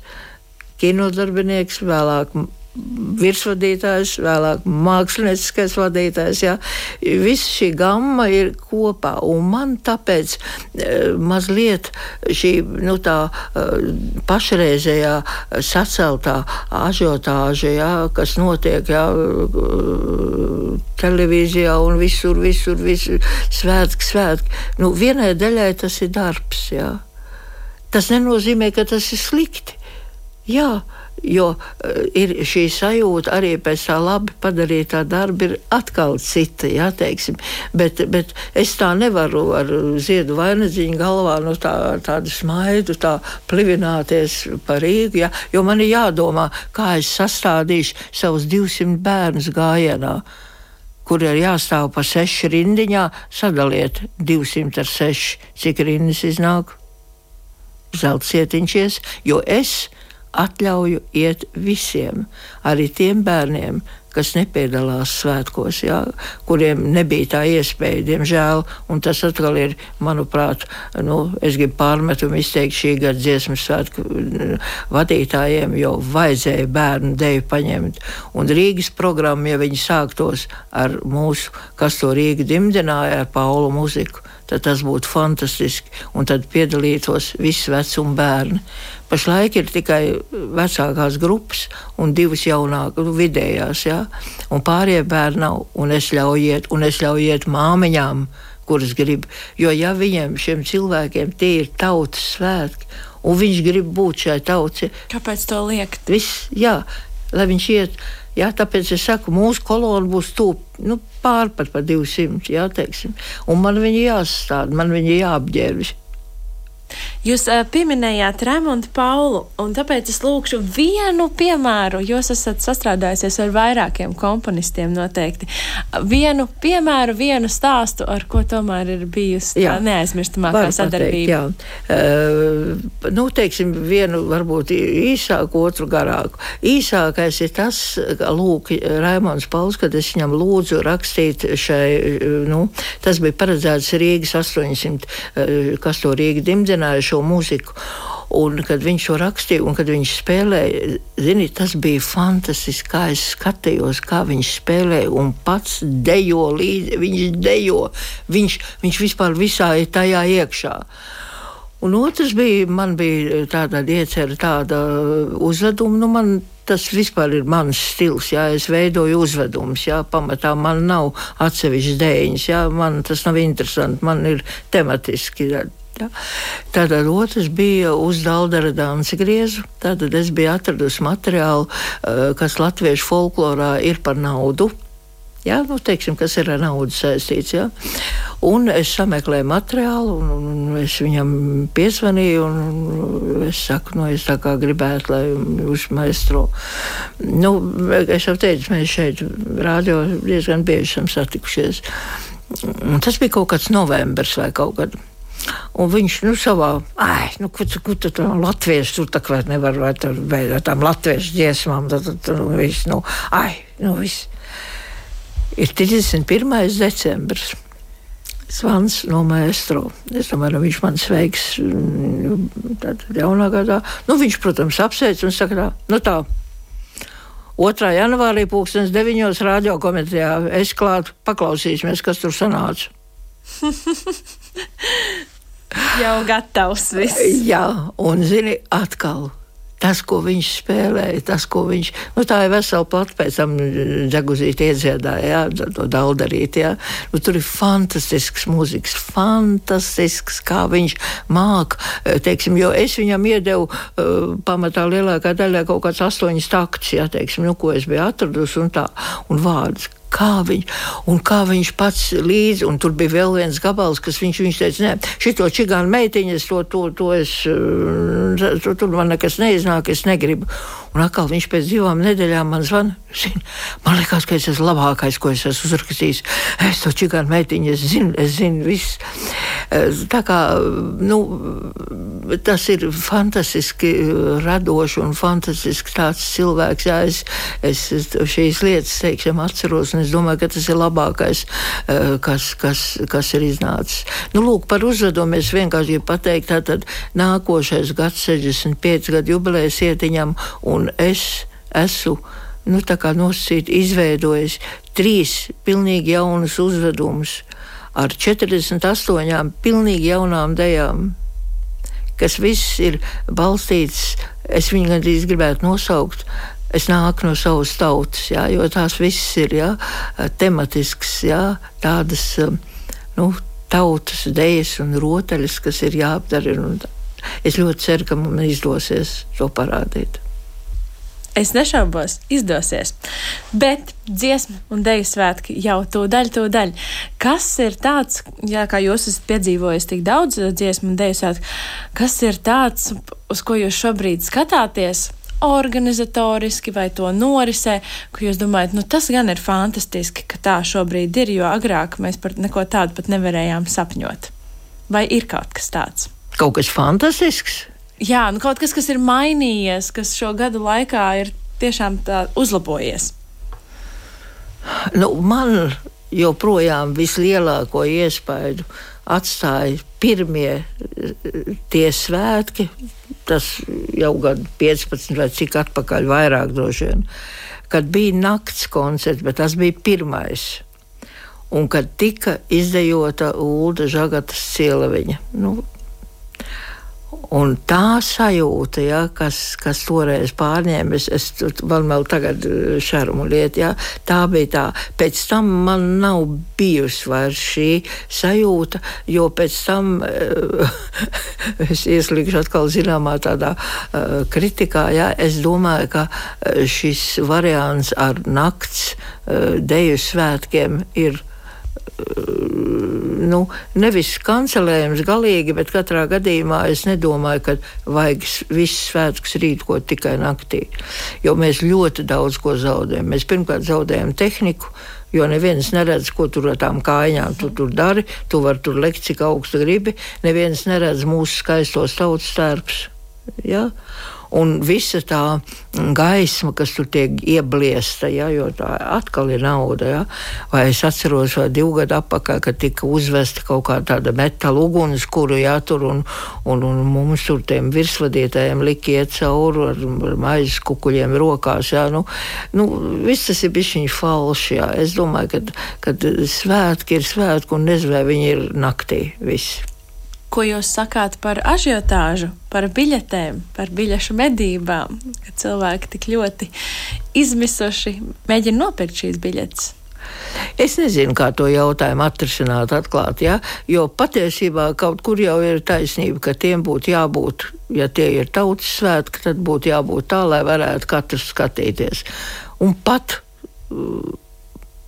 kinodarbinieks, vēlāk virsvadītājs, vēlāk mākslinieckais vadītājs. Ja. Visa šī gama ir kopā, un man tāpēc e, mazliet šī nu, tā, e, pašreizējā saceltā ažiotāža, ja, kas notiek ja, televīzijā un visur, visur, visur svētki, svētki. Nu, vienai daļai tas ir darbs. Ja. Tas nenozīmē, ka tas ir slikti. Jā, Jo uh, ir šī sajūta arī pēc tā labi padarītā darba, ir atkal cita. Jā, teiksim. bet, bet es tā nevaru ar ziedu vainagdziņu galvā no tā, tādu smaidu tā plivināties par Rīgu. Jā, jo man ir jādomā, kā es sastādīšu savus 200 bērnus gājienā kur ir jāstāv pa sešu rindiņā, sadaliet 200 ar 6, cik rindas iznāk. Zelta cietiņšies, jo es atļauju iet visiem, arī tiem bērniem, kas nepiedalās svētkos, jā, kuriem nebija tā iespēja, diemžēl. Tas atkal ir, manuprāt, nu, es gribu pārmetumu izteikt šī gada dziesmu svētku vadītājiem, jo vajadzēja bērnu deju paņemt. Un Rīgas programma, ja viņi sāktos ar mūsu, kas to Rīgu dimdināja, ar Paulu muziku, tad tas būtu fantastiski. Un tad piedalītos visi vecuma bērni. Pašlaik ir tikai vecākās grupas un divas jaunākas, nu, vidējās. Ja? Un pārējie bērni nav, un es ļaujiet, un es ļaujiet māmiņām, kuras grib. Jo ja viņiem, šiem cilvēkiem, tie ir tautas svētki, un viņš grib būt šai tautai, kāpēc to liekt? Viss, jā, lai viņš iet. Jā, tāpēc es saku, mūsu kolona būs tuvu nu, pārpat par 200. Jā, teiksim. un man viņi jāsastāda, man viņi jāapģērbj. Jūs pieminējāt Raimondu Paulu, un tāpēc es lūkšu vienu piemēru. Jūs esat sastrādājusies ar vairākiem komponistiem noteikti. Vienu piemēru, vienu stāstu, ar ko tomēr ir bijusi tā neaizmirstamākā sadarbība. Pateikt, uh, nu, teiksim, vienu varbūt īsāku, otru garāku. Īsākais ir tas, ka lūk, Raimonds Pauls, kad es viņam lūdzu rakstīt šai, nu, tas bija paredzēts Rīgas 800, kas to Rīga dimdena zināja šo mūziku. Un, kad viņš to rakstīja, un kad viņš spēlēja, zini, tas bija fantastiski. Kā es skatījos, kā viņš spēlēja, un pats dejo līdzi. Viņš dejo, viņš, viņš vispār visā ir tajā iekšā. Un otrs bija, man bija tāda iecerta, tāda uzveduma. Nu, man tas vispār ir mans stils, jā, es veidoju uzvedumus, jā, pamatā man nav atsevišķas dēļas, jā, man tas nav interesanti, man ir tematiski. Ja? Tātad otrs bija uz Daldera dansa griezu. Tātad es biju atradusi materiālu, eh, kas latviešu folklorā ir par naudu. Jā, nu, teiksim, kas ir ar naudu saistīts. Jā. Un es sameklēju materiālu, un, un es viņam piezvanīju. Es saku, nu, es gribētu, lai jūs maestro. Nu, es jau teicu, mēs šeit rādio diezgan bieži esam satikušies. Un tas bija kaut kāds novembris vai kaut kāds. Un viņš nu, savā, ai, nu, ko tu, ko tu tam latviešu tur tā kā nevar vai tur, ar tām latviešu dziesmām, tad, tad, tad nu, viss, nu, ai, nu, viss. Ir 31. decembris. Svans no maestro. Es domāju, nu, viņš man sveiks tad jaunā gadā. Nu, viņš, protams, apsveic un saka nu tā. 2. janvārī pūkstens 9. radio komitejā es klāt paklausīsimies, kas tur sanāca. Jau gatavs viss. Jā, un zini, atkal. Tas, ko viņš spēlēja, tas, ko viņš. Nu, tā ir vesela plata, pēc tam deguzīt iedziedāja, jā, to daudarīt. Jā. Nu, tur ir fantastisks mūzikas, fantastisks, kā viņš māk. Teiksim, jo es viņam iedevu uh, pamatā lielākā daļā kaut kāds astoņas takts, jā, teiksim, nu, ko es biju atradusi un tā, un vārdus kā, viņ, kā viņš pats līdzi, un tur bija vēl viens gabals, kas viņš, viņš teica, nē, šito čigānu meitiņas, to, to, to es, eh, to, tur man nekas neiznāk, es negribu. Un atkal viņš pēc divām nedēļām man zvana. Man liekas, ka es esmu labākais, ko es esmu uzrakstījis. Es to čigānu meitiņu, es zinu, es zinu viss. Eh, tā kā, nu, tas ir fantastiski radoši un fantastisks tāds cilvēks. Jā, es, es šīs lietas, teiksim, atceros un es domāju, ka tas ir labākais, eh, kas, kas, kas ir iznācis. Nu, lūk, par uzvedumu es vienkārši gribu pateikt, tātad nākošais gads, 65 gadu jubilejas ietiņam, un es esmu nu, nosacīt, izveidojis trīs pilnīgi jaunus uzvedumus ar 48 pilnīgi jaunām dejām kas viss ir balstīts, es viņu gandrīz gribētu nosaukt Es nāku no savas tautas, jā, jo tās visas ir jā, tematiskas, jā, tādas nu, tautas idejas un rotaļas, kas ir jāapdara. Es ļoti ceru, ka man izdosies to parādīt. Es nešaubos, izdosies. Bet dziesmu un dēļu svētki jau tūdaļ, tūdaļ. Kas ir tāds, jā, kā jūs esat piedzīvojis tik daudz dziesmu un dēļu svētku, kas ir tāds, uz ko jūs šobrīd skatāties? organizatoriski vai to norisē, ka jūs domājat, nu tas gan ir fantastiski, ka tā šobrīd ir, jo agrāk mēs par neko tādu pat nevarējām sapņot. Vai ir kaut kas tāds? Kaut kas fantastisks? Jā, nu kaut kas, kas ir mainījies, kas šo gadu laikā ir tiešām uzlabojies. Nu, man joprojām vislielāko iespaidu atstāja pirmie tie svētki, tas jau gadu 15 vai cik atpakaļ, vairāk droši vien, kad bija nakts koncerts, bet tas bija pirmais. Un kad tika izdejota Ulda Žagatas cielaviņa. Nu, Un tā sajūta, ja, kas, kas toreiz pārņēma, es, es man vēl tagad eh, šarmu lietu, ja, tā bija tā. Pēc tam man nav bijusi vairs šī sajūta, jo pēc tam es ieslīgšu atkal zināmā tādā uh, kritikā, ja, es domāju, ka šis variants ar nakts uh, deju svētkiem ir nu, nevis kancelējums galīgi, bet katrā gadījumā es nedomāju, ka vajag visus svētkus rīkot tikai naktī. Jo mēs ļoti daudz ko zaudējam. Mēs pirmkārt zaudējam tehniku. Jo neviens neredz, ko tur ar tām kājām tu tur dari. Tu vari tur lekt, cik augstu gribi. Neviens neredz mūsu skaistos tautas tērps. Ja? Un visa tā gaisma, kas tur tiek iebliesta, ja, jo tā atkal ir nauda. Ja. Vai es atceros, vai divu gadu atpakaļ, kad tika uzvesta kaut kā tāda metāla uguns, kuru jātur, un, un, un mums tur tiem virsvadītājiem lika iet cauri ar, ar maizes kukuļiem rokās. Ja. Nu, nu, viss tas ir bijis viņa falšs. Ja. Es domāju, ka svētki ir svētki, un vai viņi ir naktī visi. Ko jūs sakāt par ažiotāžu, par biļetēm, par biļešu medībām, ka cilvēki tik ļoti izmisuši mēģina nopirkt šīs biļetes? Es nezinu, kā to jautājumu atrisināt atklāti, ja? jo patiesībā kaut kur jau ir taisnība, ka tiem būtu jābūt, ja tie ir tautas svētki, tad būtu jābūt tā, lai varētu katrs skatīties. Un pat,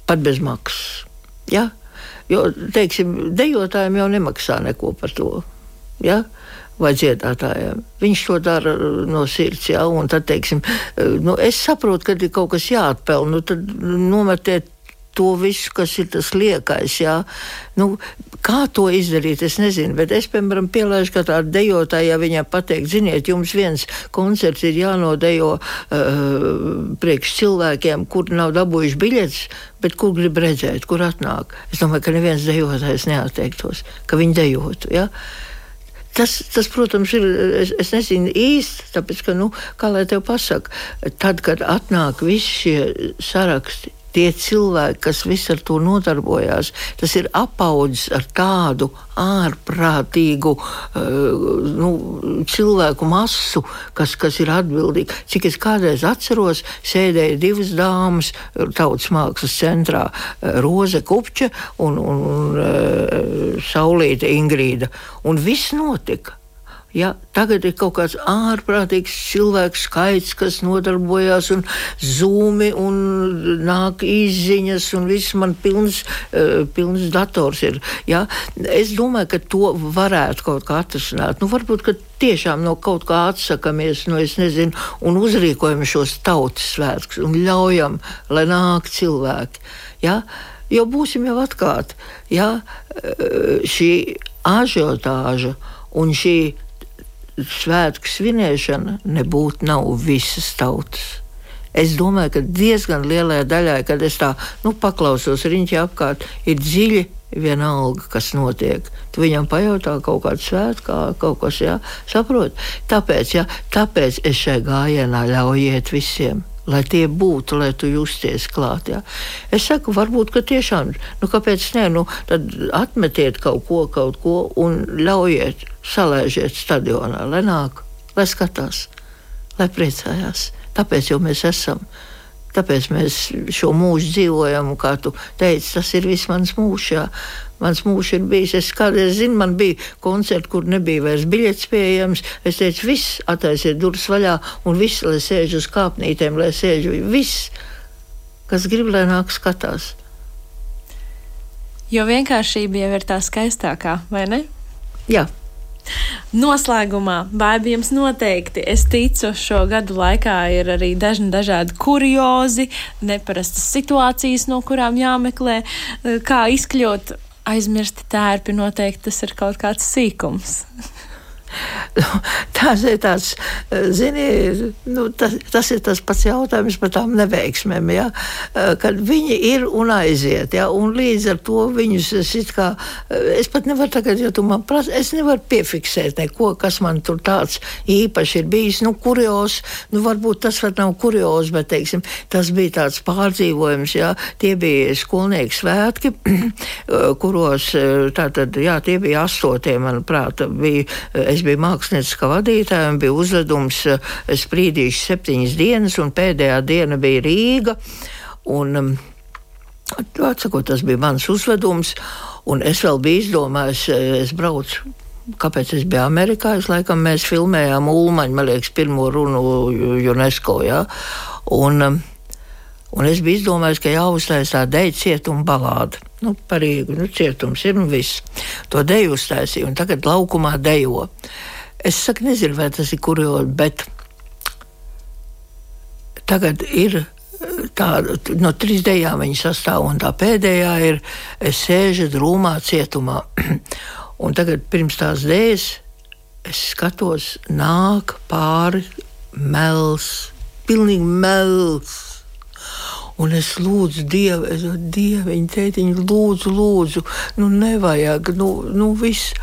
pat bez maksas. Ja? Jo, teiksim, dejotājiem jau nemaksā neko par to. Ja? vai dziedātājiem. Viņš to dara uh, no sirds, un tad, teiksim, uh, nu, es saprotu, ka ir kaut kas jāatpelna, nu, tad nometiet to visu, kas ir tas liekais. Jā. Nu, kā to izdarīt, es nezinu, bet es, piemēram, pielaidu, ka tāda dejotāja, ja viņai pateikt, ziniet, jums viens koncerts ir jānodejo uh, priekš cilvēkiem, kur nav dabūjuši biļetes, bet kur grib redzēt, kur atnāk. Es domāju, ka neviens dejotājs neatteiktos, ka viņi dejotu. Ja? Tas, tas, protams, ir. Es, es nezinu īsti, tāpēc, ka, nu, kā lai te pasakā, tad, kad atnāk visi šie saraksti, tie cilvēki, kas visu ar to nodarbojās, tas ir apaudzis ar tādu ārprātīgu uh, nu, cilvēku masu, kas, kas ir atbildīgi. Cik es kādreiz atceros, sēdēja divas dāmas tautas mākslas centrā eh, - Roze Kupča un, un, un Saulīte Ingrīda. Un viss notika. Ja, tagad ir kaut kāds ārprātīgs cilvēku skaits, kas nodarbojas un zūmi, un nāk izziņas, un viss man pilns, uh, pilns dators ir. Ja. Es domāju, ka to varētu kaut kā atrisināt. Nu, varbūt, ka tiešām no kaut kā atsakamies, nu, nezinu, un uzrīkojam šos tautas svētkus un ļaujam, lai nāk cilvēki. Ja. Jo būsim jau atklāti, ja eh, šī ažiotāža un šī svētku svinēšana nebūtu nav visas tautas. Es domāju, ka diezgan lielai daļai, kad es tā nu, paklausos riņķi apkārt, ir dziļi vienalga, kas notiek. Tu viņam pajautā kaut kādu svētku, kaut kas, jā, saprot. Tāpēc, jā, tāpēc es šai gājienā ļaujiet visiem lai tie būtu, lai tu justies klāt. Ja? Es saku, varbūt, ka tiešām, nu, kāpēc ne, nu, tad atmetiet kaut ko, kaut ko un ļaujiet, salaižiet stadionā, lai nāk, lai skatās, lai priecājās. Tāpēc jau mēs esam. Tāpēc mēs šo mūžu dzīvojam, kā tu teici, tas ir viss mans mūžs. Jā. Mans mūžs ir bijis. Es kādreiz zinu, man bija koncerti, kur nebija vairs biļets pieejams. Es teicu, viss attaisiet durvis vaļā, un viss, lai sēž uz kāpnītēm, lai sēž viss, kas grib, lai nāk skatās. Jo vienkāršība jau ir tā skaistākā, vai ne? Jā. Noslēgumā, Bābi, jums noteikti, es ticu, šo gadu laikā ir arī dažni dažādi kuriozi, neparastas situācijas, no kurām jāmeklē, kā izkļūt. Aizmirsti tērpi noteikti tas ir kaut kāds sīkums. Tas ir tāds, zini, nu, tas, tas ir tas pats jautājums par tām neveiksmēm, ja? kad viņi ir un aiziet, ja? un līdz ar to viņus es it kā, es pat nevaru tagad, ja tu man prasa, es nevaru piefiksēt neko, kas man tur tāds īpaši ir bijis, nu, kurios, nu, varbūt tas var nav kurios, bet, teiksim, tas bija tāds pārdzīvojums, ja? tie bija skolnieku svētki, kuros, tātad, jā, tie bija astotie, manuprāt, bija, es es biju mākslinieca vadītāja un bija uzvedums sprīdīšu septiņas dienas, un pēdējā diena bija Rīga. Un, um, Atsakot, tas bija mans uzvedums, un es vēl biju izdomājis, es braucu Kāpēc es biju Amerikā? Es laikam mēs filmējām Ulmaņu, man liekas, pirmo runu UNESCO. Ja? Un, um, un es biju izdomājis, ka jāuztaisa tā deja cietuma balāde. Nu, par Rīgu, nu, cietums ir un viss. To deju uztaisīju, un tagad laukumā dejo. Es saku, nezinu, vai tas ir kurjot, bet tagad ir tāda, no trīs dejām viņa sastāv, un tā pēdējā ir es sēžu drūmā cietumā. Un tagad pirms tās dēļas es skatos, nāk pāri mels, pilnīgi mels. Un es lūdzu, Dievu, es dieviņu, tētiņu, lūdzu, lūdzu, nu nevajag, nu, nu viss.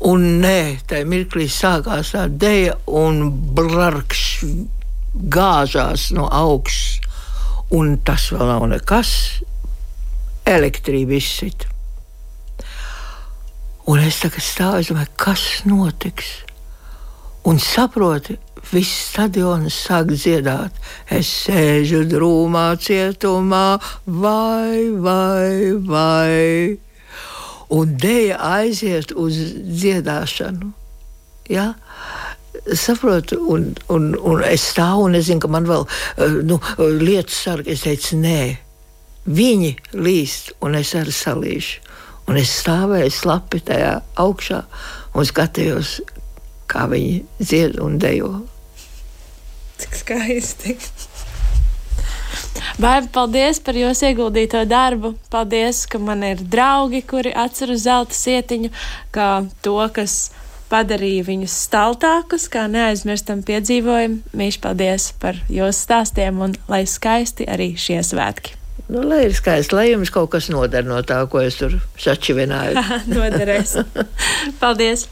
Un nē, tajā mirklī sākās tā dēļa, un brārkšs gāzās no augšas. Un tas vēl nav nekas. Elektrība izsita. Un es tagad stāvu, es domāju, kas notiks? Un saproti, viss stadions sāk dziedāt. Es sēžu drūmā cietumā, vai, vai, vai. Un dēļa aiziet uz dziedāšanu. Ja? Saprotu, un, un, un es stāvu un es zinu, ka man vēl eh, nu, lietas sargi. Es teicu, nē, viņi līst, un es arī salīšu. Un es stāvēju slapi tajā augšā un skatījos, kā viņi dzied un dejo. Cik skaisti! Baiba, paldies par jūsu ieguldīto darbu. Paldies, ka man ir draugi, kuri atceras zelta sietiņu, kā to, kas padarīja viņus staltākus, kā neaizmirstam piedzīvojumu. Mīļš, paldies par jūsu stāstiem un lai skaisti arī šie svētki! Nu, lai ir skaisti, lai jums kaut kas noder no tā, ko es tur sačivināju. Noderēs. Paldies!